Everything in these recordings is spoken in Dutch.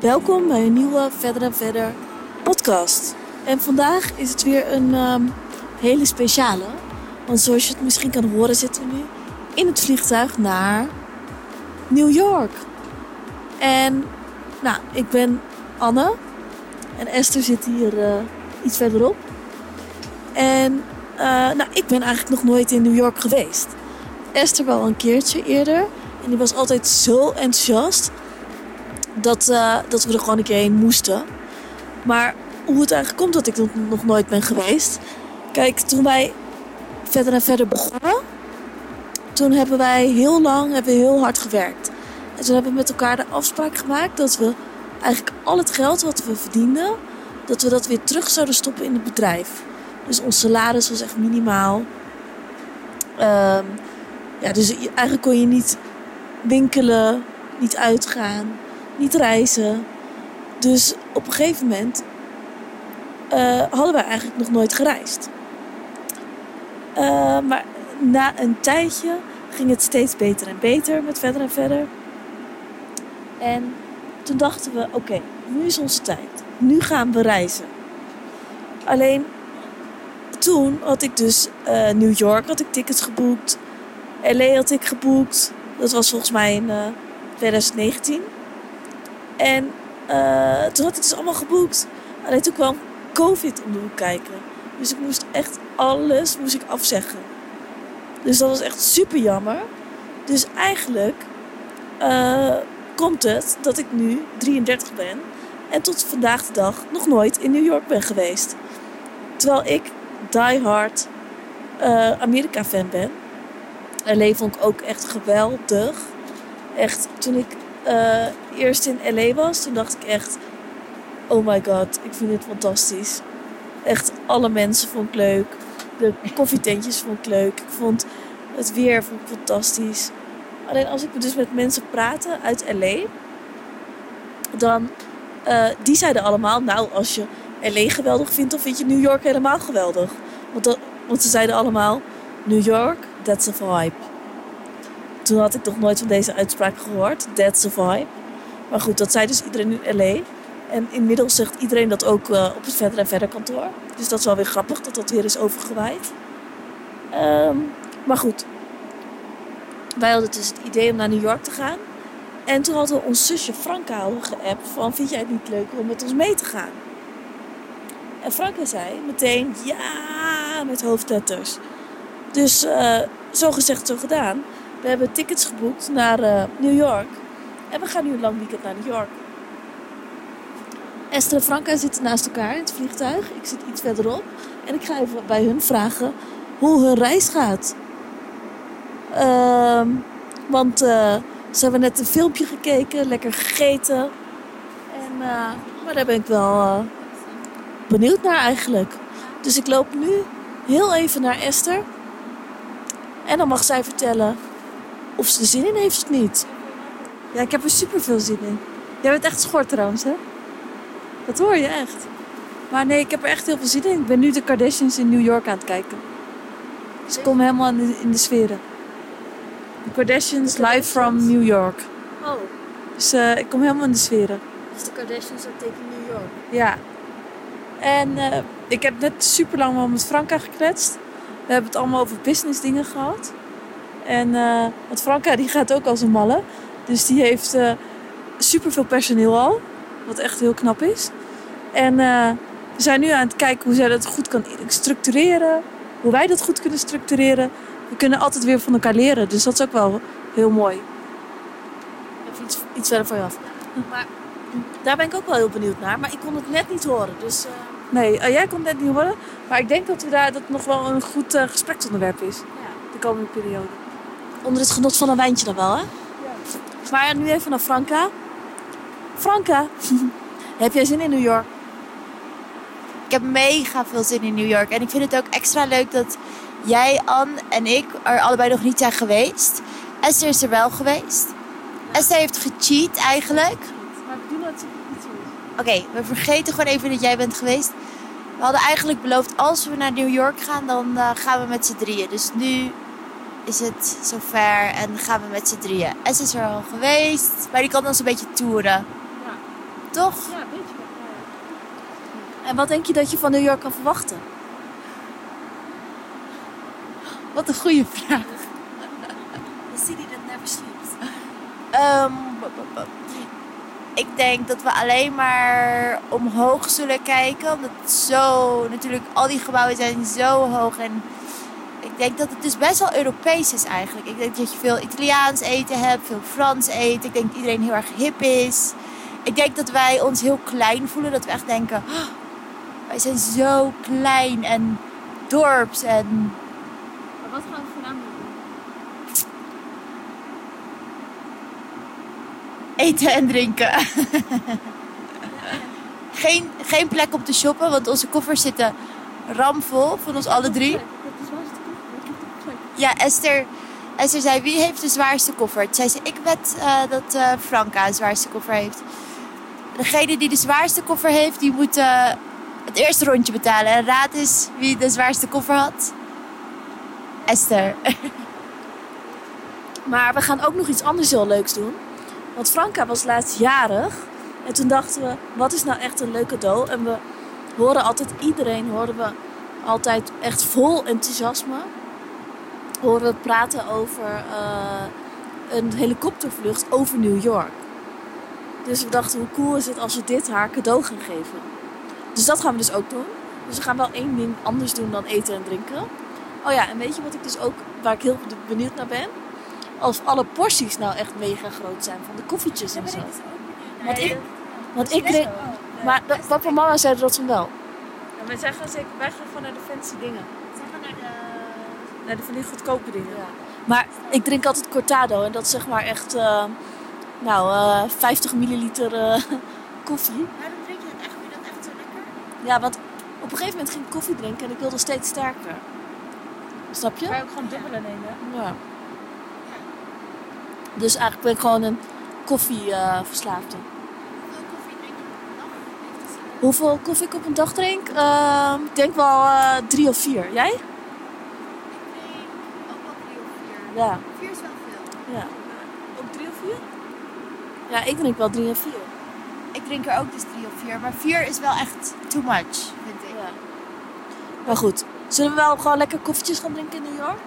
Welkom bij een nieuwe Verder en Verder podcast. En vandaag is het weer een ehm, hele speciale. Want zoals je het misschien kan horen zitten we nu in het vliegtuig naar New York. En nou, ik ben Anne. En Esther zit hier eh, iets verderop. En eh, nou, ik ben eigenlijk nog nooit in New York geweest. Esther wel een keertje eerder. En die was altijd zo enthousiast dat, eh, dat we er gewoon een keer heen moesten. Maar hoe het eigenlijk komt dat ik nog nooit ben geweest. Kijk, toen wij verder en verder begonnen, toen hebben wij heel lang, hebben we heel hard gewerkt. En toen hebben we met elkaar de afspraak gemaakt dat we eigenlijk al het geld wat we verdienden, dat we dat weer terug zouden stoppen in het bedrijf. Dus ons salaris was echt minimaal. Ehm, ja, dus eigenlijk kon je niet winkelen, niet uitgaan, niet reizen. Dus op een gegeven moment uh, hadden wij eigenlijk nog nooit gereisd. Uh, maar na een tijdje ging het steeds beter en beter met verder en verder. En toen dachten we: oké, nu is onze tijd. Nu gaan we reizen. Alleen toen had ik dus uh, New York had ik tickets geboekt. LA had ik geboekt. Dat was volgens mij in 2019. En uh, toen had ik dus allemaal geboekt. Alleen toen kwam COVID om de hoek kijken. Dus ik moest echt alles moest ik afzeggen. Dus dat was echt super jammer. Dus eigenlijk uh, komt het dat ik nu 33 ben. En tot vandaag de dag nog nooit in New York ben geweest. Terwijl ik die hard uh, Amerika fan ben. LA vond ik ook echt geweldig. Echt, toen ik uh, eerst in LA was, toen dacht ik echt: oh my god, ik vind dit fantastisch. Echt, alle mensen vond ik leuk. De koffietentjes vond ik leuk. Ik vond het weer vond fantastisch. Alleen als ik dus met mensen praatte uit LA, dan uh, die zeiden allemaal: Nou, als je LA geweldig vindt, dan vind je New York helemaal geweldig. Want, dat, want ze zeiden allemaal: New York, that's a vibe. Toen had ik nog nooit van deze uitspraak gehoord. That's a vibe. Maar goed, dat zei dus iedereen in LA. En inmiddels zegt iedereen dat ook uh, op het verder en verder kantoor. Dus dat is wel weer grappig dat dat weer is overgewaaid. Um, maar goed. Wij hadden dus het idee om naar New York te gaan. En toen hadden we ons zusje Franka geappt van... Vind jij het niet leuk om met ons mee te gaan? En Franka zei meteen ja met hoofdletters. Dus uh, zo gezegd, zo gedaan. We hebben tickets geboekt naar uh, New York. En we gaan nu een lang weekend naar New York. Esther en Franka zitten naast elkaar in het vliegtuig. Ik zit iets verderop. En ik ga even bij hun vragen hoe hun reis gaat. Uh, want uh, ze hebben net een filmpje gekeken, lekker gegeten. En, uh, maar daar ben ik wel benieuwd naar eigenlijk. Dus ik loop nu heel even naar Esther. En dan mag zij vertellen of ze er zin in heeft of niet. Ja, ik heb er super veel zin in. Jij bent echt schort trouwens, hè? Dat hoor je echt. Maar nee, ik heb er echt heel veel zin in. Ik ben nu de Kardashians in New York aan het kijken. Dus ik kom helemaal in de, in de sferen. De Kardashians, live from New York. Oh. Dus uh, ik kom helemaal in de sferen. Dus de Kardashians are taking New York? Ja. En uh, ik heb net super lang met Franka gekletst. We hebben het allemaal over business dingen gehad. En uh, want Franka die gaat ook als een malle. Dus die heeft uh, superveel personeel al. Wat echt heel knap is. En uh, we zijn nu aan het kijken hoe zij dat goed kan structureren. Hoe wij dat goed kunnen structureren. We kunnen altijd weer van elkaar leren. Dus dat is ook wel heel mooi. Even iets, iets verder van je af. Maar daar ben ik ook wel heel benieuwd naar. Maar ik kon het net niet horen. Dus, uh... Nee, jij kon het net niet horen. Maar ik denk dat, we daar, dat het nog wel een goed gespreksonderwerp is. Ja. De komende periode. Onder het genot van een wijntje dan wel, hè? Ja. Maar nu even naar Franka. Franka, heb jij zin in New York? Ik heb mega veel zin in New York. En ik vind het ook extra leuk dat jij, Anne en ik er allebei nog niet zijn geweest. Esther is er wel geweest. Ja. Esther heeft gecheat eigenlijk. Maar ik doe dat niet zo. Oké, okay, we vergeten gewoon even dat jij bent geweest. We hadden eigenlijk beloofd, als we naar New York gaan, dan uh, gaan we met z'n drieën. Dus nu is het zover en gaan we met z'n drieën. S is er al geweest, maar die kan ons een beetje toeren. Ja. toch? Ja, weet je wel. En wat denk je dat je van New York kan verwachten? Wat een goede vraag. The city that never sleeps. B- ik denk dat we alleen maar omhoog zullen kijken. Omdat zo, natuurlijk, al die gebouwen zijn zo hoog. En ik denk dat het dus best wel Europees is eigenlijk. Ik denk dat je veel Italiaans eten hebt, veel Frans eten. Ik denk dat iedereen heel erg hip is. Ik denk dat wij ons heel klein voelen. Dat we echt denken, "Oh, wij zijn zo klein en dorps en Maar wat gaan we voornamelijk doen? eten en drinken. geen, geen plek om te shoppen, want onze koffers zitten ramvol van ons alle drie. Dat is waar het komt. Ik heb de plek. Ja, Esther, Esther zei, wie heeft de zwaarste koffer? Toen zei ze, ik weet eh, dat eh, Franka de zwaarste koffer heeft. Degene die de zwaarste koffer heeft, die moet eh, het eerste rondje betalen. En raad eens wie de zwaarste koffer had. Esther. Maar we gaan ook nog iets anders heel leuks doen. Want Franka was laatst jarig. En toen dachten we, wat is nou echt een leuk cadeau? En we horen altijd, iedereen horen we altijd echt vol enthousiasme. Horen we praten over eh, een helikoptervlucht over New York. Dus we dachten, hoe cool is het als we dit haar cadeau gaan geven? Dus dat gaan we dus ook doen. Dus we gaan wel één ding anders doen dan eten en drinken. Oh ja, en weet je wat ik dus ook, waar ik heel benieuwd naar ben? Als alle porties nou echt mega groot zijn van de koffietjes en zo. Want ik, want ik kreeg, maar papa en mama zeiden dat van wel. Ja, maar zij gaan zeker, wij gaan gewoon naar de fancy dingen. Naar de van die goedkope dingen. Maar ik drink altijd cortado en dat is zeg maar echt, eh, nou, eh 50 milliliter eh, koffie. Waarom drink je dat echt? Vind je dat echt zo lekker? Ja, want op een gegeven moment ging ik koffie drinken en ik wilde steeds sterker. Snap je? Kan je ook gewoon dubbele nemen? Ja. Dus eigenlijk ben ik gewoon een koffieverslaafde. Hoeveel koffie drink je dag? Hoeveel koffie ik op een dag drink? Ehm, ik denk wel eh, drie of vier. Jij? Ik drink ook wel drie of vier. Ja. Vier is wel veel. ja. Ook drie of vier? Ja, ik drink wel drie of vier. Ik drink er ook dus drie of vier. Maar vier is wel echt too much, vind ik. Ja. Maar goed, zullen we wel gewoon lekker koffietjes gaan drinken in New York?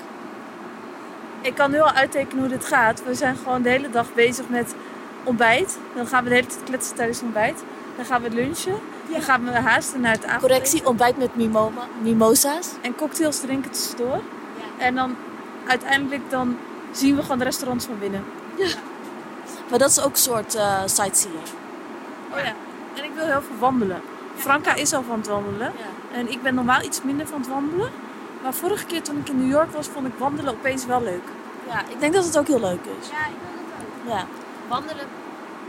Ik kan nu al uittekenen hoe dit gaat. We zijn gewoon de hele dag bezig met ontbijt. Dan gaan we de hele tijd kletsen tijdens het ontbijt. Dan gaan we lunchen. Dan gaan we haasten naar het avondeten. Correctie, ontbijt met mimoma, mimosa's. En cocktails drinken tussendoor. Ja. En dan uiteindelijk dan zien we gewoon de restaurants van binnen. Maar dat is ook een soort eh sightseeing. Oh ja. En ik wil heel veel wandelen. Franka is al van het wandelen. En ik ben normaal iets minder van het wandelen. Maar vorige keer toen ik in New York was, vond ik wandelen opeens wel leuk. Ja, ik denk dat het ook heel leuk is. Ja, ik wil dat ook. Ja, Wandelen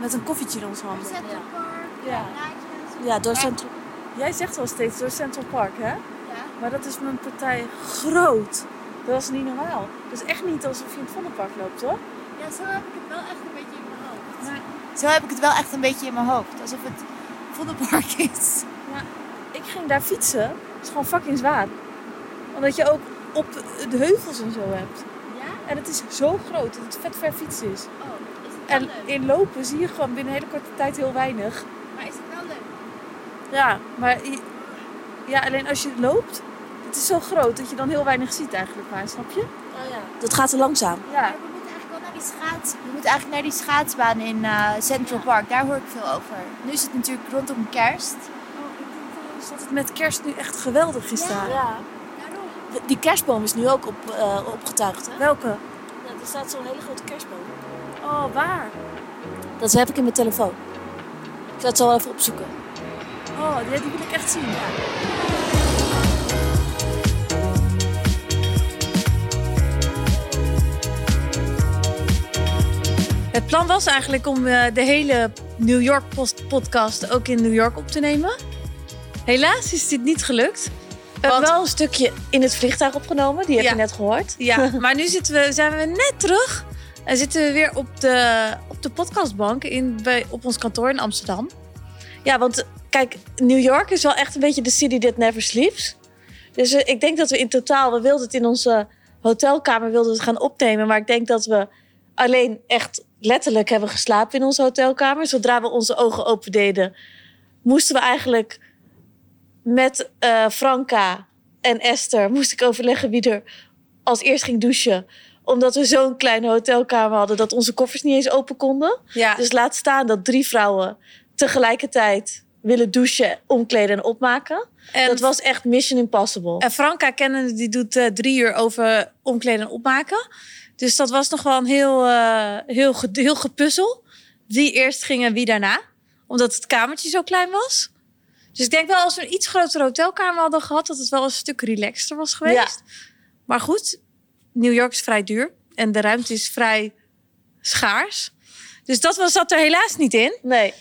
Met een koffietje in ons door handen. Central Park, Ja. ja door Ja. Central... Jij zegt wel steeds door Central Park, hè? Ja. Maar dat is mijn partij groot. Dat is niet normaal. Dat is echt niet alsof je in het Vondelpark loopt, hoor. ja, zo heb ik het wel echt een beetje in mijn hoofd. Zo heb ik het wel echt een beetje in mijn hoofd. Alsof het Vondelpark is. Ik ging daar fietsen. Dat is gewoon fucking zwaar. Omdat je ook op de heuvels en zo hebt. Ja? En het is zo groot dat het vet ver fietsen is. Oh, is het En in lopen zie je gewoon binnen een hele korte tijd heel weinig. Maar is het wel leuk? Ja, maar ja, alleen als je loopt, het is zo groot dat je dan heel weinig ziet eigenlijk maar, snap je? Oh ja. Dat gaat te langzaam. Ja. Moeten eigenlijk wel naar die schaats. We moeten eigenlijk naar die schaatsbaan in eh, Central Park. Daar hoor ik veel over. Nu is het natuurlijk rondom kerst. Oh, ik dat het met kerst nu echt geweldig is daar. Ja. Daarom. Die kerstboom is nu ook op, eh, opgetuigd, hè? Welke? Ja, er staat zo'n hele grote kerstboom. Oh, waar? Dat heb ik in mijn telefoon. Ik ga het zo wel even opzoeken. Oh, die, die wil ik echt zien. Het plan was eigenlijk om eh, de hele New York post- podcast ook in New York op te nemen. Helaas is dit niet gelukt. We hebben wel een stukje in het vliegtuig opgenomen. Die heb Ja. je net gehoord. Ja, maar nu zitten we, zijn we net terug. En zitten we weer op de, op de podcastbank in, bij, op ons kantoor in Amsterdam. Ja, want kijk, New York is wel echt een beetje de city that never sleeps. Dus eh, ik denk dat we in totaal, we wilden het in onze hotelkamer wilden het gaan opnemen. Maar ik denk dat we alleen echt letterlijk hebben geslapen in onze hotelkamer. Zodra we onze ogen open deden, moesten we eigenlijk met eh, Franka en Esther moest ik overleggen wie er als eerst ging douchen. Omdat we zo'n kleine hotelkamer hadden dat onze koffers niet eens open konden. Ja. Dus laat staan dat drie vrouwen tegelijkertijd willen douchen, omkleden en opmaken. en, dat was echt mission impossible. en Franka kennen die doet eh, drie uur over omkleden en opmaken. Dus dat was nog wel een heel, eh, heel, heel gepuzzel. Wie eerst ging en wie daarna. Omdat het kamertje zo klein was. Dus ik denk wel als we een iets grotere hotelkamer hadden gehad... dat het wel een stuk relaxter was geweest. Maar goed, New York is vrij duur. En de ruimte is vrij schaars. Dus dat was, zat er helaas niet in. Nee.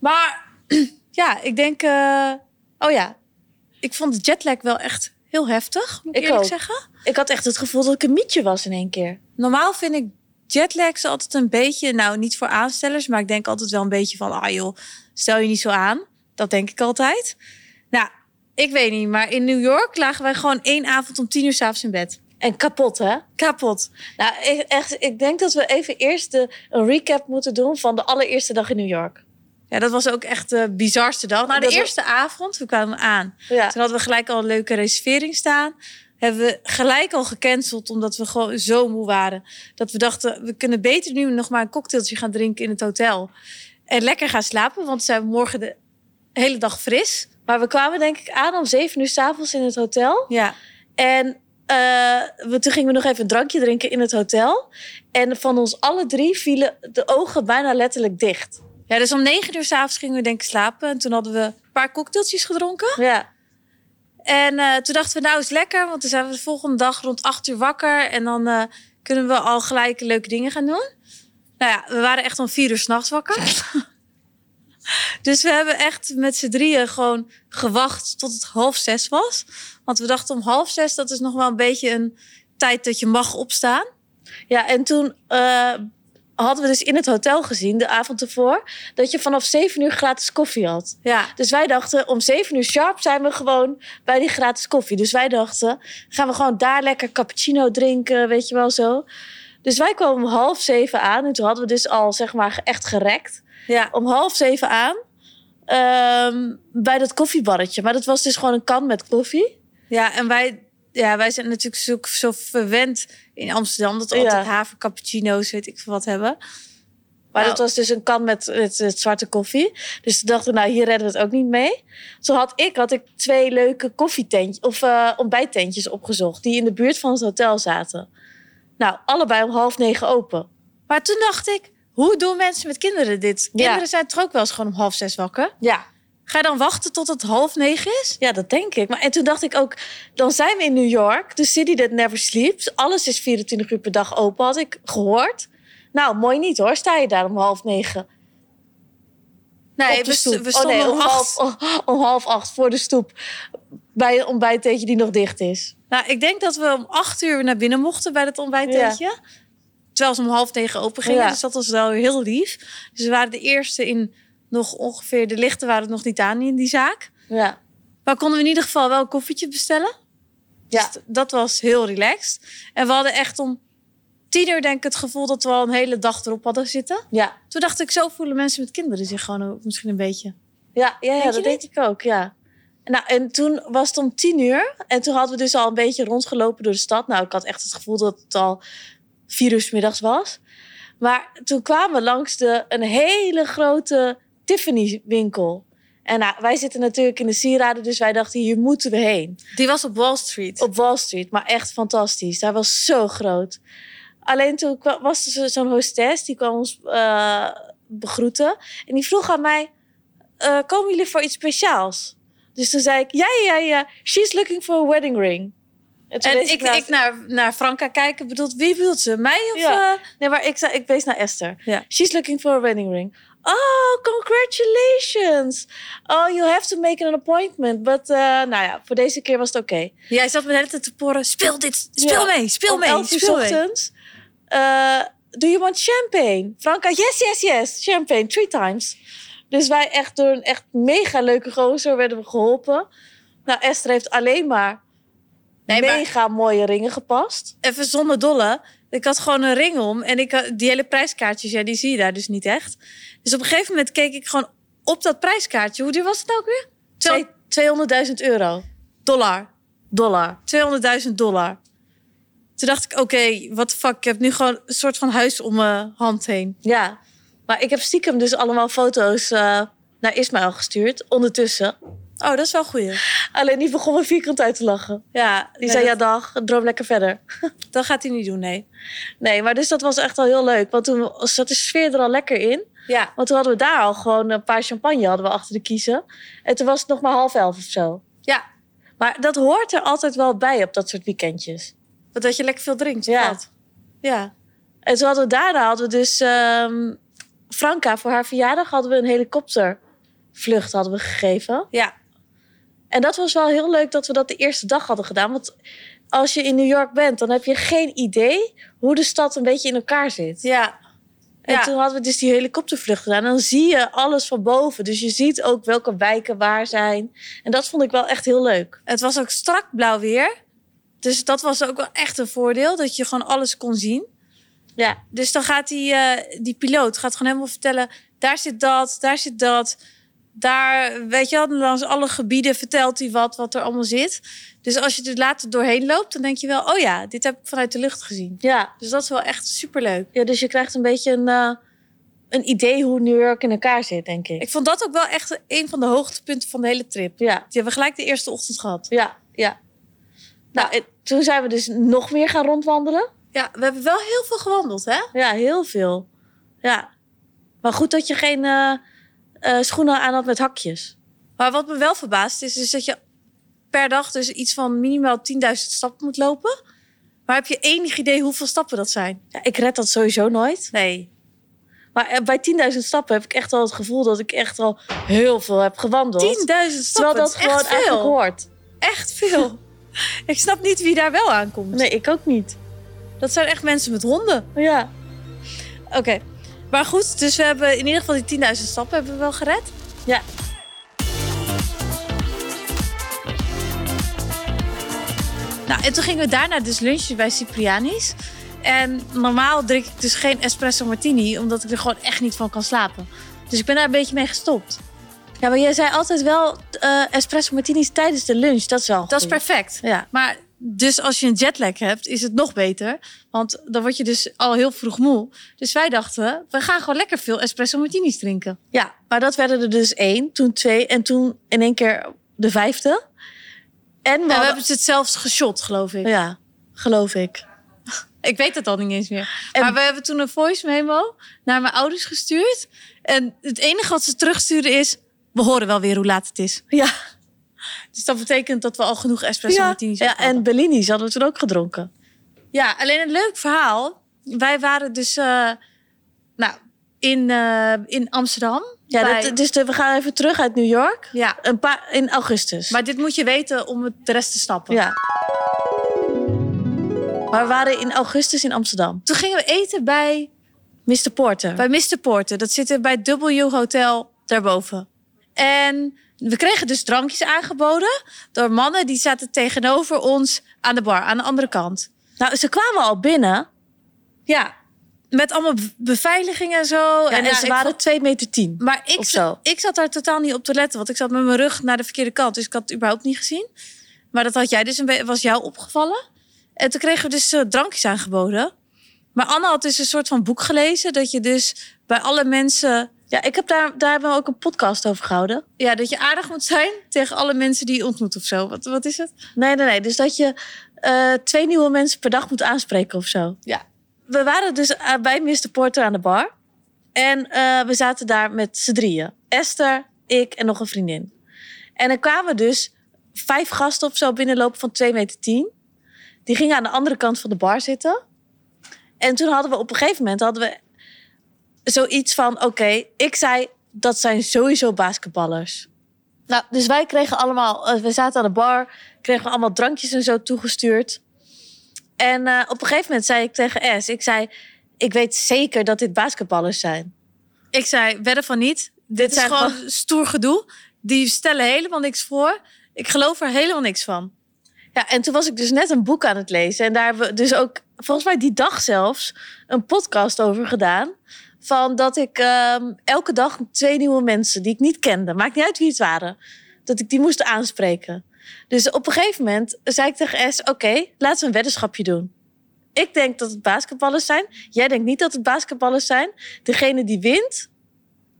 Maar ja, ik denk... eh, oh ja, ik vond de jetlag wel echt heel heftig. Moet ik, Ik eerlijk ook. zeggen. Ik had echt het gevoel dat ik een mietje was in één keer. Normaal vind ik jetlags altijd een beetje... Nou, niet voor aanstellers, maar ik denk altijd wel een beetje van... Ah joh, stel je niet zo aan. Dat denk ik altijd. Nou, ik weet niet, maar in New York lagen wij gewoon één avond om tien uur s'avonds in bed. En kapot, hè? Kapot. Nou, ik, echt, ik denk dat we even eerst de, een recap moeten doen van de allereerste dag in New York. Ja, dat was ook echt de bizarste dag. Nou, de Dat eerste avond, we kwamen aan. Ja. Toen hadden we gelijk al een leuke reservering staan. Hebben we gelijk al gecanceld, omdat we gewoon zo moe waren. Dat we dachten, we kunnen beter nu nog maar een cocktailtje gaan drinken in het hotel. En lekker gaan slapen, want we zijn morgen de hele dag fris. Maar we kwamen denk ik aan om zeven uur s'avonds in het hotel. Ja, En eh, we, toen gingen we nog even een drankje drinken in het hotel. En van ons alle drie vielen de ogen bijna letterlijk dicht. Ja dus om negen uur s'avonds gingen we denk ik slapen. En toen hadden we een paar cocktailtjes gedronken. Ja. En eh, toen dachten we, nou is lekker, want dan zijn we de volgende dag rond acht uur wakker. En dan eh, kunnen we al gelijk leuke dingen gaan doen. Nou ja, we waren echt om vier uur s'nachts wakker. dus we hebben echt met z'n drieën gewoon gewacht tot het half zes was. Want we dachten om half zes, dat is nog wel een beetje een tijd dat je mag opstaan. Ja, en toen eh, hadden we dus in het hotel gezien, de avond ervoor, dat je vanaf zeven uur gratis koffie had. Ja, Dus wij dachten, om zeven uur sharp zijn we gewoon bij die gratis koffie. Dus wij dachten, gaan we gewoon daar lekker cappuccino drinken, weet je wel zo. Dus wij kwamen om half zeven aan en toen hadden we dus al, zeg maar, echt gerekt. ja. Om half zeven aan ehm, bij dat koffiebarretje. Maar dat was dus gewoon een kan met koffie. ja en wij, ja, wij zijn natuurlijk zo, zo verwend in Amsterdam... dat we Ja. altijd haver cappuccino's, weet ik veel wat hebben. Maar Nou. dat was dus een kan met, met zwarte koffie. Dus toen dachten we, nou, hier redden we het ook niet mee. Zo had ik, had ik twee leuke koffietentjes of eh, ontbijttentjes opgezocht. Die in de buurt van het hotel zaten. Nou, allebei om half negen open. Maar toen dacht ik, hoe doen mensen met kinderen dit? Ja. Kinderen zijn toch ook wel eens gewoon om half zes wakker? Ja. Ga je dan wachten tot het half negen is? Ja, dat denk ik. Maar en toen dacht ik ook, dan zijn we in New York, the city that never sleeps. Alles is 24 uur per dag open, had ik gehoord. Nou, mooi niet hoor. Sta je daar om half negen Nee, de we, stoep? Oh, stonden nee, om acht. half, om half acht voor de stoep. Bij een ontbijttentje die nog dicht is. Nou, ik denk dat we om acht uur naar binnen mochten bij dat ontbijttentje. Terwijl ze om half negen open gingen. Ja. Dus dat was wel heel lief. Dus we waren de eerste in nog ongeveer... De lichten waren nog niet aan in die zaak. Ja. Maar konden we in ieder geval wel een koffietje bestellen. Ja. Dus dat was heel relaxed. En we hadden echt om tien uur denk ik het gevoel... dat we al een hele dag erop hadden zitten. Ja. Toen dacht ik, zo voelen mensen met kinderen zich gewoon ook misschien een beetje. Ja, ja, dat denk ik ook, ja. Nou, en toen was het om tien uur. En toen hadden we dus al een beetje rondgelopen door de stad. Nou, ik had echt het gevoel dat het al vier uur 's middags was. Maar toen kwamen we langs de, een hele grote Tiffany-winkel. En nou, wij zitten natuurlijk in de sieraden, dus wij dachten, hier moeten we heen. Die was op Wall Street. Op Wall Street, maar echt fantastisch. Daar was zo groot. Alleen toen was er zo- zo'n hostess, die kwam ons eh, begroeten. En die vroeg aan mij, eh, komen jullie voor iets speciaals? Dus toen zei ik, ja, ja, ja, she's looking for a wedding ring. En ik, naar- ik naar, naar Franka kijken, bedoelt, wie bedoelt ze? Mij of... Ja. eh? Nee, maar ik, ik wees naar Esther. Ja. She's looking for a wedding ring. Oh, congratulations. Oh, you have to make an appointment. But, uh, nou ja, voor deze keer was het oké. Jij zat me de hele tijd te porren. Speel dit, speel Ja. mee, speel Om mee, 11 uur speel mee. ochtends. eh, do you want champagne? Franka, yes, yes, yes. Champagne, three times. Dus wij echt door een echt mega leuke gozer werden we geholpen. Nou, Esther heeft alleen maar Nee, maar- mega mooie ringen gepast. Even zonder dolle. Ik had gewoon een ring om. En ik, had- die hele prijskaartjes, ja, die zie je daar dus niet echt. Dus op een gegeven moment keek ik gewoon op dat prijskaartje. Hoe duur was het nou ook weer? Twee- Twee- 200.000 euro. dollar. Dollar. 200.000 dollar. Toen dacht ik, oké, wat fuck. Ik heb nu gewoon een soort van huis om mijn hand heen. Ja. Maar ik heb stiekem dus allemaal foto's eh, naar Ismaël gestuurd. Ondertussen. Oh, dat is wel goed. Alleen die begon me vierkant uit te lachen. Ja, Die nee, zei, dat, ja dag, droom lekker verder. dat gaat hij niet doen, nee. Nee, maar dus dat was echt wel heel leuk. Want toen zat de sfeer er al lekker in. Ja, Want toen hadden we daar al gewoon een paar champagne hadden we achter de kiezen. En toen was het nog maar half elf of zo. ja. Maar dat hoort er altijd wel bij op dat soort weekendjes. Want dat je lekker veel drinkt. Ja. wat? Ja. En toen hadden we daarna hadden we dus ehm, Franka voor haar verjaardag hadden we een helikoptervlucht hadden we gegeven. Ja. En dat was wel heel leuk dat we dat de eerste dag hadden gedaan. Want als je in New York bent, dan heb je geen idee hoe de stad een beetje in elkaar zit. Ja. En Ja. toen hadden we dus die helikoptervlucht gedaan. En dan zie je alles van boven. Dus je ziet ook welke wijken waar zijn. En dat vond ik wel echt heel leuk. Het was ook strak blauw weer. Dus dat was ook wel echt een voordeel. Dat je gewoon alles kon zien. Ja, Dus dan gaat die, eh, die piloot gaat gewoon helemaal vertellen... daar zit dat, daar zit dat. Daar, weet je wel, langs alle gebieden vertelt hij wat, wat er allemaal zit. Dus als je er later doorheen loopt, dan denk je wel... oh ja, dit heb ik vanuit de lucht gezien. ja. Dus dat is wel echt superleuk. ja dus je krijgt een beetje een, eh, een idee hoe New York in elkaar zit, denk ik. Ik vond dat ook wel echt een van de hoogtepunten van de hele trip. Die Ja, hebben we gelijk de eerste ochtend gehad. ja, ja. Nou, en toen zijn we dus nog meer gaan rondwandelen. Ja, we hebben wel heel veel gewandeld, hè? Ja, heel veel. Ja. Maar goed dat je geen eh, eh, schoenen aan had met hakjes. Maar wat me wel verbaast is, is dat je per dag dus iets van minimaal 10.000 stappen moet lopen. Maar heb je enig idee hoeveel stappen dat zijn? Ja, ik red dat sowieso nooit. Nee. Maar eh, bij 10.000 stappen heb ik echt al het gevoel dat ik echt al heel veel heb gewandeld. 10.000 Terwijl stappen, dat is gewoon echt eigenlijk veel. hoort. Echt veel. Ik snap niet wie daar wel aankomt. Nee, ik ook niet. Dat zijn echt mensen met honden. Ja. Oké. Maar goed, dus we hebben in ieder geval die 10.000 stappen hebben we wel gered. Ja. Nou, en toen gingen we daarna dus lunchen bij Cipriani's. En normaal drink ik dus geen espresso martini, omdat ik er gewoon echt niet van kan slapen. Dus ik ben daar een beetje mee gestopt. Ja, maar jij zei altijd wel eh, espresso martinis tijdens de lunch. Dat is wel Dat is perfect. Ja. Maar dus als je een jetlag hebt, is het nog beter. Want dan word je dus al heel vroeg moe. Dus wij dachten, we gaan gewoon lekker veel espresso martinis drinken. ja, maar dat werden er dus één, toen twee en toen in één keer de vijfde. En we, En we hadden- hebben het zelfs geshot, geloof ik. Ja, geloof ik. Ik weet het al niet eens meer. En- Maar we hebben toen een voice memo naar mijn ouders gestuurd. En het enige wat ze terugsturen is... We horen wel weer hoe laat het is. Ja, Dus dat betekent dat we al genoeg espresso ja. martinis ja en. Bellini's hadden we toen ook gedronken. Ja, alleen een leuk verhaal. Wij waren dus eh, nou, in, eh, in Amsterdam. Ja, bij- dat, dus de- we gaan even terug uit New York. ja, Een paar, in augustus. maar dit moet je weten om het de rest te snappen. ja. Maar we waren in augustus in Amsterdam. Toen gingen we eten bij, Mr. Porter. bij Mr. Porter. Dat zit er bij W Hotel daarboven. En we kregen dus drankjes aangeboden door mannen die zaten tegenover ons aan de bar, aan de andere kant. Nou, ze kwamen al binnen. Ja, met allemaal be- beveiliging en zo. en ze waren 2 meter 10. Maar ik, zo. ik zat daar totaal niet op te letten, want ik zat met mijn rug naar de verkeerde kant. Dus ik had het überhaupt niet gezien. Maar dat had jij dus een was jou opgevallen. En toen kregen we dus eh, drankjes aangeboden. Maar Anne had dus een soort van boek gelezen. Dat je dus bij alle mensen, Ja, ik heb daar, daar hebben we ook een podcast over gehouden. ja, dat je aardig moet zijn tegen alle mensen die je ontmoet of zo. Wat, wat is het? Nee, nee, nee. Dus dat je eh, twee nieuwe mensen per dag moet aanspreken of zo. Ja. We waren dus eh, bij Mr. Porter aan de bar. En eh, we zaten daar met z'n drieën. Esther, ik en nog een vriendin. En er kwamen dus vijf gasten of zo binnenlopen van 2 meter 10. Die gingen aan de andere kant van de bar zitten. En toen hadden we op een gegeven moment hadden we zoiets van... Oké, ik zei dat zijn sowieso basketballers. Nou, dus wij kregen allemaal... eh, we zaten aan de bar, kregen we allemaal drankjes en zo toegestuurd. En eh, op een gegeven moment zei ik tegen S... Ik zei, ik weet zeker dat dit basketballers zijn. Ik zei, wedden van niet. Dit, is zijn gewoon stoer gedoe. Die stellen helemaal niks voor. Ik geloof er helemaal niks van. Ja, en toen was ik dus net een boek aan het lezen. En daar hebben we dus ook, volgens mij die dag zelfs, een podcast over gedaan. Van dat ik ehm, elke dag twee nieuwe mensen die ik niet kende, maakt niet uit wie het waren, dat ik die moest aanspreken. Dus op een gegeven moment zei ik tegen S: Oké, laten we een weddenschapje doen. Ik denk dat het basketballers zijn. Jij denkt niet dat het basketballers zijn. Degene die wint,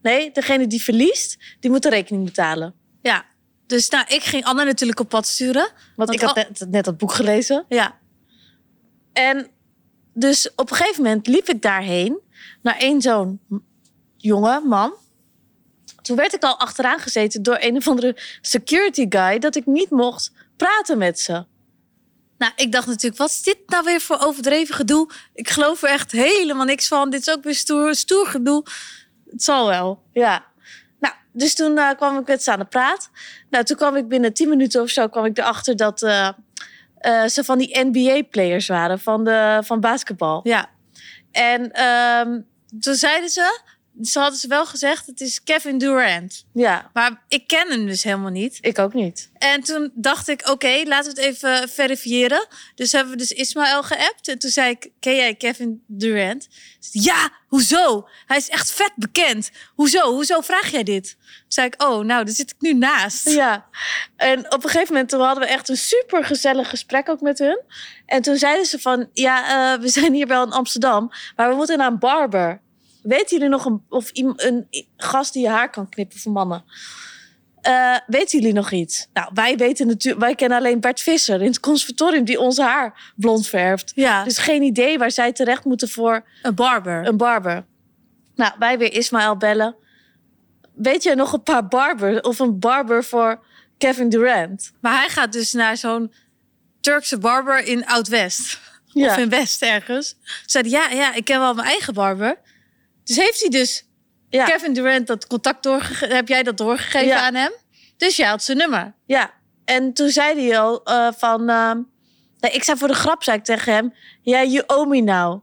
nee, degene die verliest, die moet de rekening betalen. Ja. Dus nou, ik ging Anne natuurlijk op pad sturen. Want ik had net, net dat boek gelezen. Ja. En dus op een gegeven moment liep ik daarheen naar één zo'n jonge man. Toen werd ik al achteraan gezeten door een of andere security guy dat ik niet mocht praten met ze. Nou, ik dacht natuurlijk, wat is dit nou weer voor overdreven gedoe? Ik geloof er echt helemaal niks van. Dit is ook weer stoer, stoer gedoe. Het zal wel. Ja. Nou, dus toen eh, kwam ik met ze aan de praat. Nou, toen kwam ik binnen 10 minuten of zo kwam ik erachter dat eh, eh, ze van die NBA-players waren van, de, van basketbal. Ja. En ehm, Toen zeiden ze, ze hadden ze wel gezegd, het is Kevin Durant. ja, Maar ik ken hem dus helemaal niet. ik ook niet. En toen dacht ik, oké, laten we het even verifiëren. Dus hebben we dus Ismaël geappt. En toen zei ik, ken jij Kevin Durant? Ja, hoezo? Hij is echt vet bekend. Hoezo? Hoezo vraag jij dit? Toen zei ik, oh, nou, daar zit ik nu naast. Ja, en op een gegeven moment toen hadden we echt een super gezellig gesprek ook met hun. En toen zeiden ze van, ja, eh, we zijn hier wel in Amsterdam, maar we moeten naar een barber. Weten jullie nog een, of een i- gast die je haar kan knippen voor mannen? Eh, weten jullie nog iets? Nou, wij weten natuurlijk, wij kennen alleen Bert Visser in het conservatorium die ons haar blond verft. Ja, Dus geen idee waar zij terecht moeten voor een barber. een barber. Nou, wij weer Ismaël bellen. Weet je nog een paar barbers of een barber voor Kevin Durant? Maar hij gaat dus naar zo'n Turkse barber in Oud-West. Of in West ergens. Zei ja, ja, ik ken wel mijn eigen barber. Dus heeft hij dus ja. Kevin Durant dat contact doorgegeven? Heb jij dat doorgegeven Ja. aan hem? Dus jij had zijn nummer. ja. En toen zei hij al eh, van... nee, ik zei voor de grap, zei ik tegen hem... Ja, you owe me now.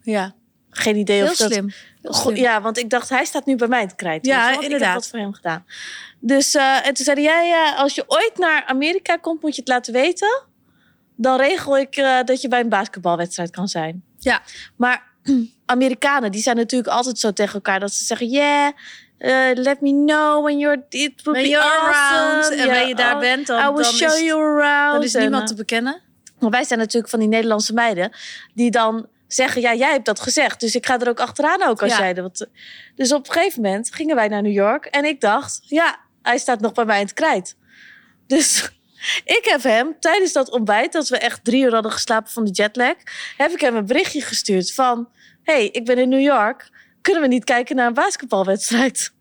Ja, Geen idee heel of dat... slim. Heel slim. Ja, want ik dacht, hij staat nu bij mij in het krijt. Ja, je want Ik inderdaad. heb wat voor hem gedaan. Dus, eh, en toen zei hij, ja, ja, als je ooit naar Amerika komt, moet je het laten weten. Dan regel ik eh, dat je bij een basketbalwedstrijd kan zijn. Ja. Maar Amerikanen, die zijn natuurlijk altijd zo tegen elkaar dat ze zeggen, yeah, eh, let me know when you're, it will Ben be awesome. around en Ja, wanneer je daar oh, bent, dan, I will dan, show is, you around. dan is niemand eh, te bekennen. maar wij zijn natuurlijk van die Nederlandse meiden die dan zeggen: Ja, jij hebt dat gezegd. Dus ik ga er ook achteraan ook als Ja. jij dat. Dus op een gegeven moment gingen wij naar New York en ik dacht: Ja, hij staat nog bij mij in het krijt. Dus ik heb hem tijdens dat ontbijt, dat we echt drie uur hadden geslapen van de jetlag, heb ik hem een berichtje gestuurd van: Hey, ik ben in New York. Kunnen we niet kijken naar een basketbalwedstrijd?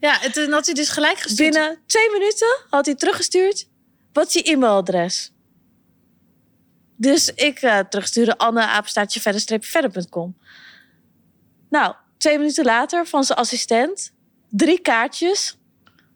Ja, en toen had hij dus gelijk gestuurd. Binnen twee minuten had hij teruggestuurd. Wat is je e-mailadres? Dus ik eh terugstuurde Anne apenstaartje verder verder.com. Nou, twee minuten later van zijn assistent drie kaartjes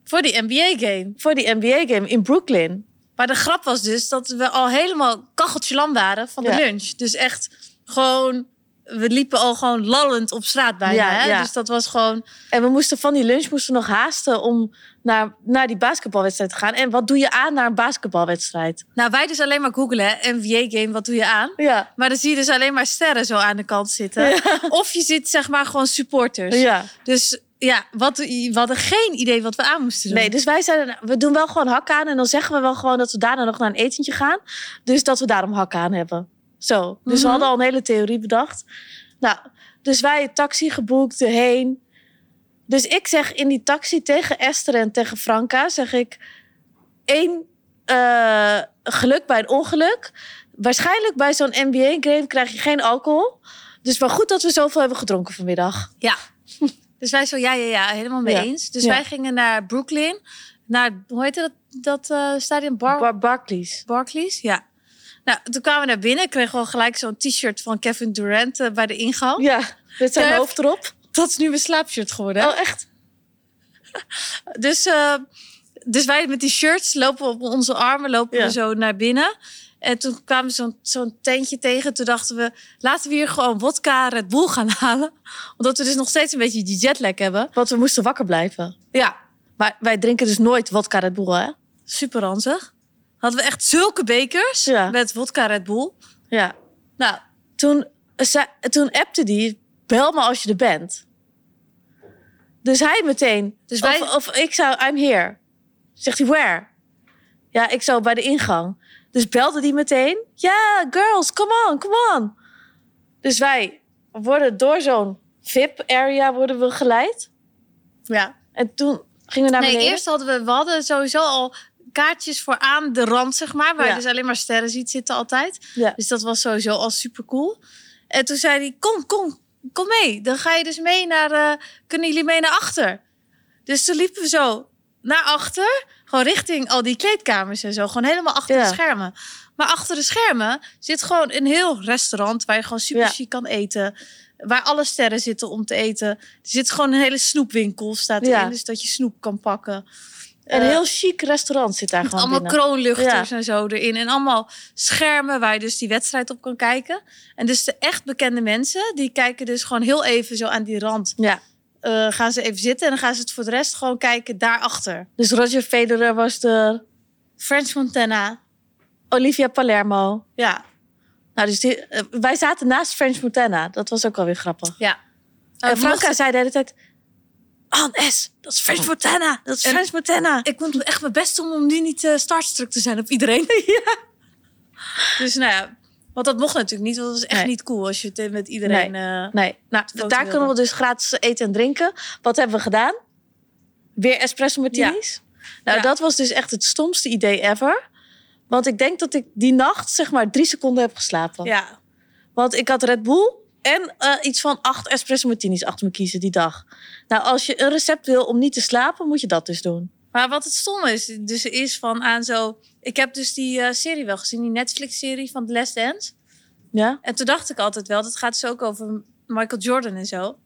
Voor die NBA-game. voor die NBA-game in Brooklyn. Maar de grap was dus dat we al helemaal kacheltje lam waren van de Ja. lunch. Dus echt gewoon... We liepen al gewoon lallend op straat bijna. Ja, hè? ja. Dus dat was gewoon... En we moesten van die lunch moesten nog haasten om naar, naar die basketbalwedstrijd te gaan. En wat doe je aan naar een basketbalwedstrijd? Nou, wij dus alleen maar googelen. NBA-game, wat doe je aan? Ja. Maar dan zie je dus alleen maar sterren zo aan de kant zitten. Of je ziet zeg maar gewoon supporters. ja. Dus ja, wat, we hadden geen idee wat we aan moesten doen. Nee, dus wij zeiden, we doen wel gewoon hak aan. En dan zeggen we wel gewoon dat we daarna nog naar een etentje gaan. Dus dat we daarom hak aan hebben. Zo. Dus we Mhm. hadden al een hele theorie bedacht. Nou, dus wij een taxi geboekt heen. Dus ik zeg in die taxi tegen Esther en tegen Franka, zeg ik... één eh, geluk bij een ongeluk. Waarschijnlijk bij zo'n NBA-game krijg je geen alcohol. Dus maar goed dat we zoveel hebben gedronken vanmiddag. Ja. Dus wij zo, ja, ja, ja, helemaal mee Ja. eens. Dus Ja. wij gingen naar Brooklyn. Naar, hoe heette dat, dat eh, stadion? Bar Bar Barclays. Barclays? Ja. Nou, toen kwamen we naar binnen. Kregen we gelijk zo'n t-shirt van Kevin Durant eh, bij de ingang. Ja, met zijn hoofd erop. Dat is nu mijn slaapshirt geworden. Oh, echt? Dus, eh, dus wij met die shirts lopen op onze armen, lopen Ja. we zo naar binnen. En toen kwamen we zo'n zo'n tentje tegen. Toen dachten we, laten we hier gewoon wodka Red Bull gaan halen. Omdat we dus nog steeds een beetje die jetlag hebben. Want we moesten wakker blijven. Ja, Maar wij drinken dus nooit vodka Red Bull, hè? super ranzig. Hadden we echt zulke bekers Ja. met vodka Red Bull. Ja. Nou, Toen, toen appte die, bel me als je er bent. Dus hij meteen. Dus wij- Of, of ik zou, I'm here. Zegt hij, where? Ja, ik zou bij de ingang. Dus belde die meteen. Ja, girls, come on, come on. Dus wij worden door zo'n VIP-area worden we geleid. ja. En toen gingen we naar Nee, beneden. eerst hadden we, we hadden sowieso al kaartjes voor aan de rand, zeg maar. Waar Ja. je dus alleen maar sterren ziet zitten altijd. Ja. Dus dat was sowieso al super cool. En toen zei hij, kom, kom, kom mee. Dan ga je dus mee naar, eh, kunnen jullie mee naar achter? Dus toen liepen we zo naar achter. Gewoon richting al die kleedkamers en zo. Gewoon helemaal achter Ja. de schermen. Maar achter de schermen zit gewoon een heel restaurant... waar je gewoon super Ja. chic kan eten. Waar alle sterren zitten om te eten. Er zit gewoon een hele snoepwinkel staat Ja. erin. Dus dat je snoep kan pakken. Een Eh, heel chic restaurant zit daar gewoon allemaal binnen. kroonluchters en zo erin. En allemaal schermen waar je dus die wedstrijd op kan kijken. En dus de echt bekende mensen, die kijken dus gewoon heel even zo aan die rand. Ja. Eh, gaan ze even zitten en dan gaan ze het voor de rest gewoon kijken daarachter. Dus Roger Federer was er. French Montana. Olivia Palermo. Ja. Nou, dus die, eh, wij zaten naast French Montana. Dat was ook wel weer grappig. ja. en Franka zei de hele tijd... Anne S, dat is French Montana. Dat is En- French Montana. ik het echt mijn best om, om nu niet uh, starstruck te zijn op iedereen. Dus nou ja, want dat mocht natuurlijk niet. Want dat was echt Nee. niet cool als je het met iedereen... eh, Nee, nou, daar wilde. kunnen we dus gratis eten en drinken. Wat hebben we gedaan? Weer espresso martinis. Nou, Ja. dat was dus echt het stomste idee ever. Want ik denk dat ik die nacht zeg maar drie seconden heb geslapen. ja. Want ik had Red Bull en eh, iets van acht espresso martinis achter me kiezen die dag. Nou, als je een recept wil om niet te slapen, moet je dat dus doen. Maar wat het stom is, dus is van aan zo... Ik heb dus die eh, serie wel gezien, die Netflix-serie van The Last Dance. Ja? En toen dacht ik altijd wel, dat gaat dus ook over Michael Jordan en zo.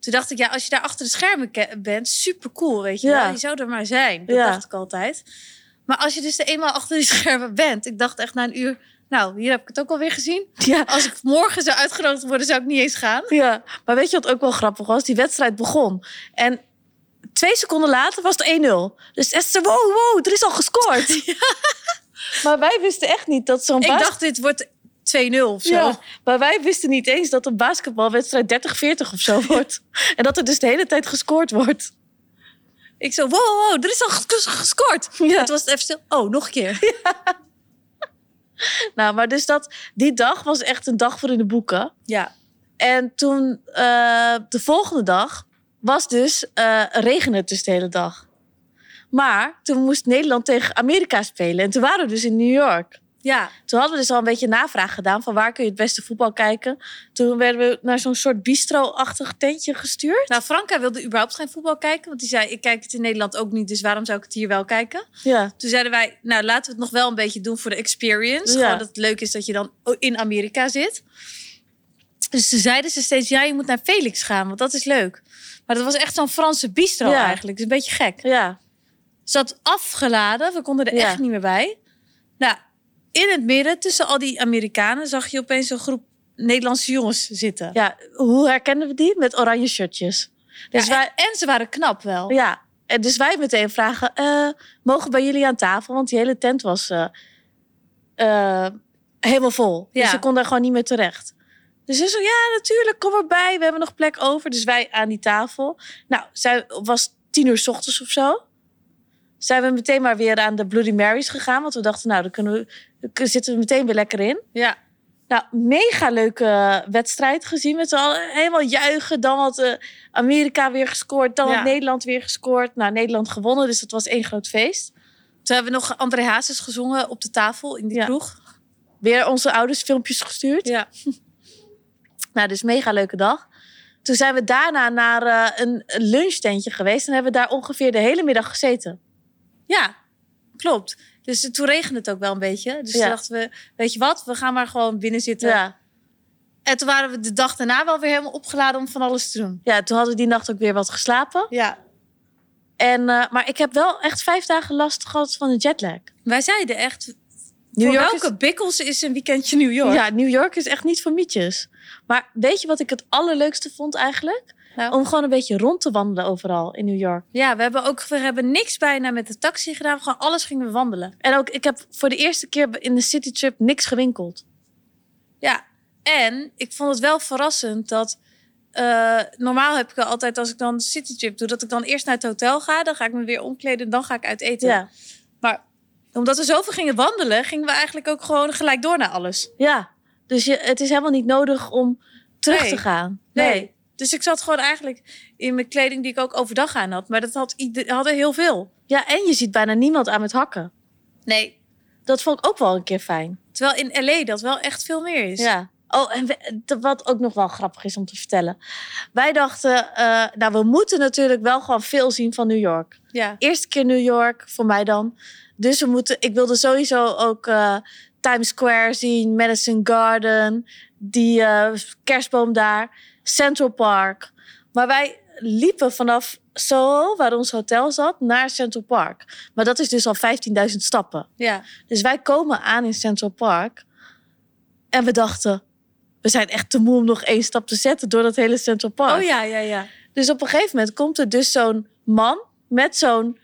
Toen dacht ik, ja, als je daar achter de schermen bent, super cool, weet je Ja. wel. Je zou er maar zijn, dat Ja. dacht ik altijd. Maar als je dus de eenmaal achter die schermen bent, ik dacht echt na een uur... Nou, hier heb ik het ook alweer gezien. Ja. Als ik morgen zou uitgenodigd worden, zou ik niet eens gaan. Ja, maar weet je wat ook wel grappig was? Die wedstrijd begon. En twee seconden later was het 1-0. Dus Esther, wow, wow, er is al gescoord. Maar wij wisten echt niet dat zo'n Ik bas- dacht, dit wordt 2-0 of zo. Ja, maar wij wisten niet eens dat een basketbalwedstrijd 30-40 of zo wordt. en dat er dus de hele tijd gescoord wordt. Ik zo, wow, wow, er is al ges- gescoord. Ja. Het was even stil. Oh, nog een keer. Nou, maar dus dat, die dag was echt een dag voor in de boeken. Ja. En toen, eh, de volgende dag, was dus eh regenen het dus de hele dag. Maar toen moest Nederland tegen Amerika spelen. En toen waren we dus in New York. Ja. Toen hadden we dus al een beetje navraag gedaan van waar kun je het beste voetbal kijken. Toen werden we naar zo'n soort bistro-achtig tentje gestuurd. Nou, Franka wilde überhaupt geen voetbal kijken. Want die zei, ik kijk het in Nederland ook niet. Dus waarom zou ik het hier wel kijken? Ja, Toen zeiden wij, nou laten we het nog wel een beetje doen voor de experience. Ja. Gewoon dat het leuk is dat je dan in Amerika zit. Dus ze zeiden ze steeds, ja, je moet naar Felix gaan, want dat is leuk. Maar dat was echt zo'n Franse bistro Ja. eigenlijk. Dus een beetje gek. ja, Zat afgeladen, we konden er Ja. echt niet meer bij. In het midden, tussen al die Amerikanen, zag je opeens een groep Nederlandse jongens zitten. ja. Hoe herkennen we die? Met oranje shirtjes. Dus Ja, wij, en, en ze waren knap wel. ja, en dus wij meteen vragen, eh, mogen we bij jullie aan tafel? Want die hele tent was eh, eh, helemaal vol. Ja. Dus ze konden er gewoon niet meer terecht. Dus ze zo, ja, natuurlijk, kom erbij. We hebben nog plek over. Dus wij aan die tafel. Nou, zij was tien uur 's ochtends of zo. Zijn we meteen maar weer aan de Bloody Marys gegaan. Want we dachten, nou, dan kunnen we, dan zitten we meteen weer lekker in. Ja. Nou, mega leuke wedstrijd gezien met z'n allen. Helemaal juichen. Dan had eh, Amerika weer gescoord. Dan Ja. had Nederland weer gescoord. Nou, Nederland gewonnen. Dus dat was één groot feest. Toen hebben we nog André Hazes gezongen op de tafel in die Ja. kroeg. Weer onze ouders filmpjes gestuurd. Ja. Nou, dus mega leuke dag. Toen zijn we daarna naar eh, een een lunchtentje geweest. En hebben we daar ongeveer de hele middag gezeten. Ja, klopt. Dus toen regende het ook wel een beetje. Dus Ja. toen dachten we, weet je wat, we gaan maar gewoon binnen zitten. Ja. En toen waren we de dag daarna wel weer helemaal opgeladen om van alles te doen. ja, toen hadden we die nacht ook weer wat geslapen. Ja. En, eh, maar ik heb wel echt vijf dagen last gehad van een jetlag. Wij zeiden echt, New voor York welke bikkels is een weekendje New York? Ja, New York is echt niet voor mietjes. Maar weet je wat ik het allerleukste vond eigenlijk? Nou. Om gewoon een beetje rond te wandelen overal in New York. Ja, we hebben ook we hebben niks bijna met de taxi gedaan. Gewoon alles gingen we wandelen. En ook, ik heb voor de eerste keer in de citytrip niks gewinkeld. Ja, en ik vond het wel verrassend dat... eh, normaal heb ik altijd, als ik dan de citytrip doe... dat ik dan eerst naar het hotel ga. Dan ga ik me weer omkleden en dan ga ik uit eten. Ja. Maar omdat we zoveel gingen wandelen... gingen we eigenlijk ook gewoon gelijk door naar alles. Ja, dus je, het is helemaal niet nodig om terug Nee. te gaan. Nee. Dus ik zat gewoon eigenlijk in mijn kleding die ik ook overdag aan had. Maar dat had hadden heel veel. Ja, en je ziet bijna niemand aan met hakken. Nee. Dat vond ik ook wel een keer fijn. Terwijl in LA dat wel echt veel meer is. Ja. Oh, en we- wat ook nog wel grappig is om te vertellen. Wij dachten, eh, nou, we moeten natuurlijk wel gewoon veel zien van New York. Ja. Eerste keer New York, voor mij dan. Dus we moeten, ik wilde sowieso ook eh, Times Square zien, Madison Garden, die eh, kerstboom daar, Central Park. Maar wij liepen vanaf Soho, waar ons hotel zat, naar Central Park. Maar dat is dus al 15.000 stappen. Ja. Dus wij komen aan in Central Park. En we dachten, we zijn echt te moe om nog één stap te zetten door dat hele Central Park. Oh ja, ja, ja. Dus op een gegeven moment komt er dus zo'n man met zo'n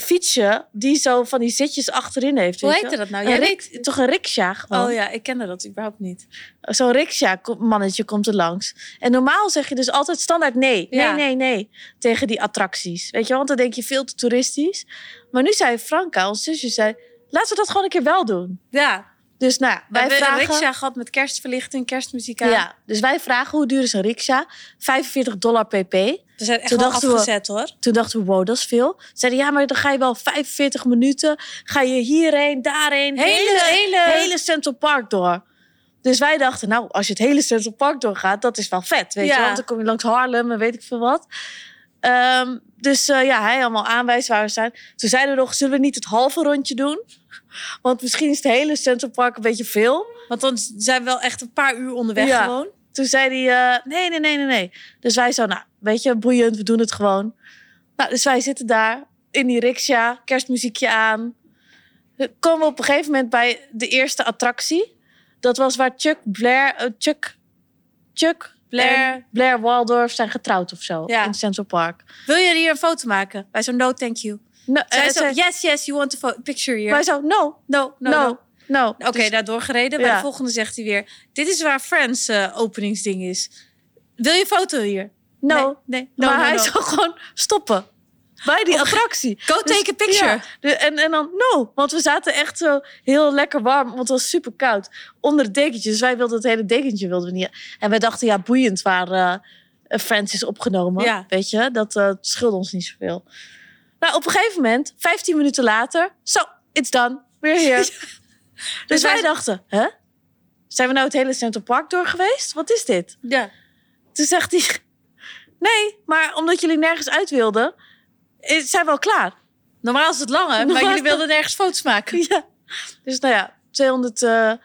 fietsje die zo van die zitjes achterin heeft. Hoe heette dat nou? Jij rik-. Toch een riksja gewoon. Oh ja, ik kende dat überhaupt niet. Zo'n riksja mannetje komt er langs. En normaal zeg je dus altijd standaard nee. Ja. Nee, nee, nee. Tegen die attracties. Weet je? Want dan denk je veel te toeristisch. Maar nu zei Franka, ons zusje, zei... Laten we dat gewoon een keer wel doen. Ja. Dus nou, ja, Wij vragen... een riksja gehad met kerstverlichting, kerstmuziek aan. Ja, dus wij vragen hoe duur is een riksja? 45 dollar pp. Zijn echt Toen wel dachten we- hoor. Toen dachten we, wow, dat is veel. Zeiden, ja, maar dan ga je wel 45 minuten. Ga je hierheen, daarheen. Hele, hele... hele Central Park door. Dus wij dachten, nou, als je het hele Central Park doorgaat, dat is wel vet. Weet Ja. je, want dan kom je langs Harlem en weet ik veel wat. Ehm, dus eh, ja, hij allemaal aanwijzen waar we zijn. Toen zeiden we nog, zullen we niet het halve rondje doen? Want misschien is het hele Central Park een beetje veel. Want dan zijn we wel echt een paar uur onderweg Ja. gewoon. Toen zei hij, eh, nee, nee, nee, nee, nee. Dus wij zo, nou, weet je, boeiend, we doen het gewoon. Nou, dus wij zitten daar in die riksja, kerstmuziekje aan. We komen op een gegeven moment bij de eerste attractie. Dat was waar Chuck Blair, eh, Chuck, Chuck Blair. en Blair Waldorf zijn getrouwd of zo Ja. in Central Park. Wil je hier een foto maken? Wij zo, no thank you. No, Zij eh, zo, yes, yes, you want a picture here. Wij zo, no, No, no, no, no. Oké, Dus- daar doorgereden. Bij Ja. de volgende zegt hij weer... Dit is waar Friends eh, openingsding is. Wil je foto hier? No. Nee, nee. No, maar no, hij zou gewoon stoppen. Bij die attractie. Go Dus- take a picture. ja, en, en dan no, want we zaten echt zo heel lekker warm, want het was super koud. Onder het dekentje, dus wij wilden het hele dekentje wilden we niet. En wij dachten, ja, boeiend waar Friends is opgenomen. Ja. Weet je, dat eh scheelde ons niet zoveel. Nou, op een gegeven moment, 15 minuten later, zo, it's done, we're here. dus wij wij- dachten, hè? Zijn we nou het hele Central Park door geweest? Wat is dit? Ja. Toen zegt hij, nee, maar omdat jullie nergens uit wilden, is- zijn we al klaar. Normaal is het langer, maar Normaal jullie is wilden nergens foto's maken. Ja. Dus nou ja, 200 eh, eh,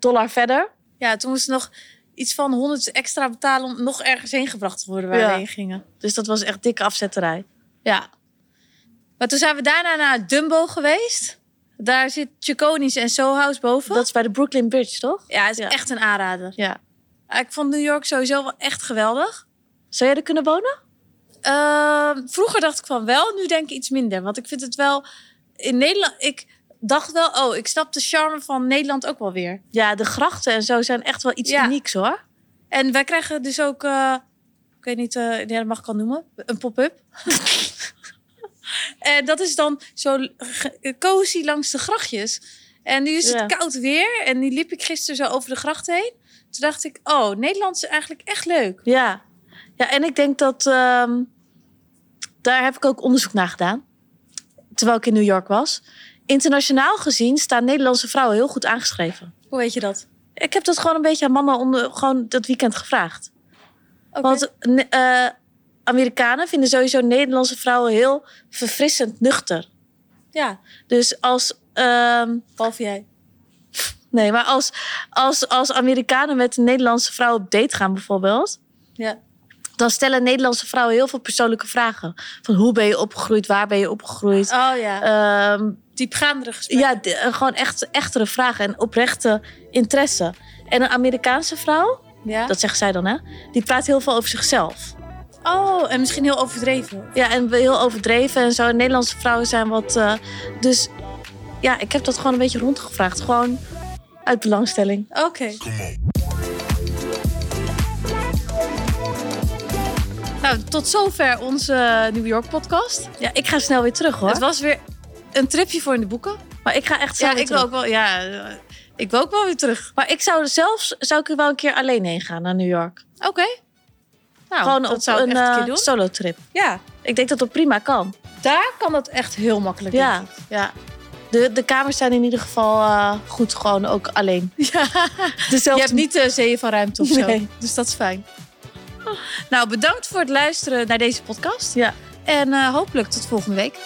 dollar verder. Ja, toen moesten we nog iets van 100 extra betalen om nog ergens heen gebracht te worden waar Ja. we heen gingen. Dus dat was echt dikke afzetterij. Ja. Maar toen zijn we daarna naar Dumbo geweest. Daar zit Chaconi's en Soho House boven. Dat is bij de Brooklyn Bridge, toch? ja, het is Ja. echt een aanrader. Ja. Ik vond New York sowieso wel echt geweldig. Zou jij er kunnen wonen? Ehm, vroeger dacht ik van wel, nu denk ik iets minder. Want ik vind het wel... In Nederland... Ik dacht wel, oh, ik snap de charme van Nederland ook wel weer. Ja, de grachten en zo zijn echt wel iets Ja. unieks, hoor. En wij krijgen dus ook... eh, ik weet niet, eh, ja, dat mag ik al noemen. Een pop-up. en dat is dan zo cozy langs de grachtjes. En nu is het Ja. koud weer. En nu liep ik gisteren zo over de gracht heen. Toen dacht ik, oh, Nederland is eigenlijk echt leuk. Ja. Ja, en ik denk dat... ehm, daar heb ik ook onderzoek naar gedaan. Terwijl ik in New York was. Internationaal gezien staan Nederlandse vrouwen heel goed aangeschreven. Hoe weet je dat? Ik heb dat gewoon een beetje aan mannen onder, gewoon dat weekend gevraagd. Oké. Want eh, Amerikanen vinden sowieso Nederlandse vrouwen heel verfrissend nuchter. Ja, Dus als, ehm, behalve jij. nee, maar als, als, als Amerikanen met een Nederlandse vrouw op date gaan bijvoorbeeld, Ja. Dan stellen Nederlandse vrouwen heel veel persoonlijke vragen. Van hoe ben je opgegroeid, waar ben je opgegroeid? Oh ja, Ehm, diepgaandere gesprekken. ja, de- eh, gewoon echt echtere vragen en oprechte interesse. En een Amerikaanse vrouw, Ja. dat zegt zij dan hè, die praat heel veel over zichzelf. Oh, en misschien heel overdreven. Ja, en heel overdreven en zo. En Nederlandse vrouwen zijn wat... eh, dus ja, ik heb dat gewoon een beetje rondgevraagd. Gewoon uit belangstelling. Oké. Nou, tot zover onze New York podcast. Ja, ik ga snel weer terug hoor. Het was weer een tripje voor in de boeken. Maar ik ga echt zo Ja, weer ik wil ook wel. Ja, eh, ik wil ook wel weer terug. Maar ik zou zelfs zou ik er wel een keer alleen heen gaan naar New York. Oké. Nou, Gewoon dat op zou een echt een eh, solo trip. Ja, Ik denk dat dat prima kan. daar kan dat echt heel makkelijk. Ja. ja. De, de kamers zijn in ieder geval eh, goed, gewoon ook alleen. ja. Dezelfde... Je hebt niet de zeeën van ruimte of zo. Nee. Dus dat is fijn. Nou, bedankt voor het luisteren naar deze podcast. Ja. En eh, hopelijk tot volgende week.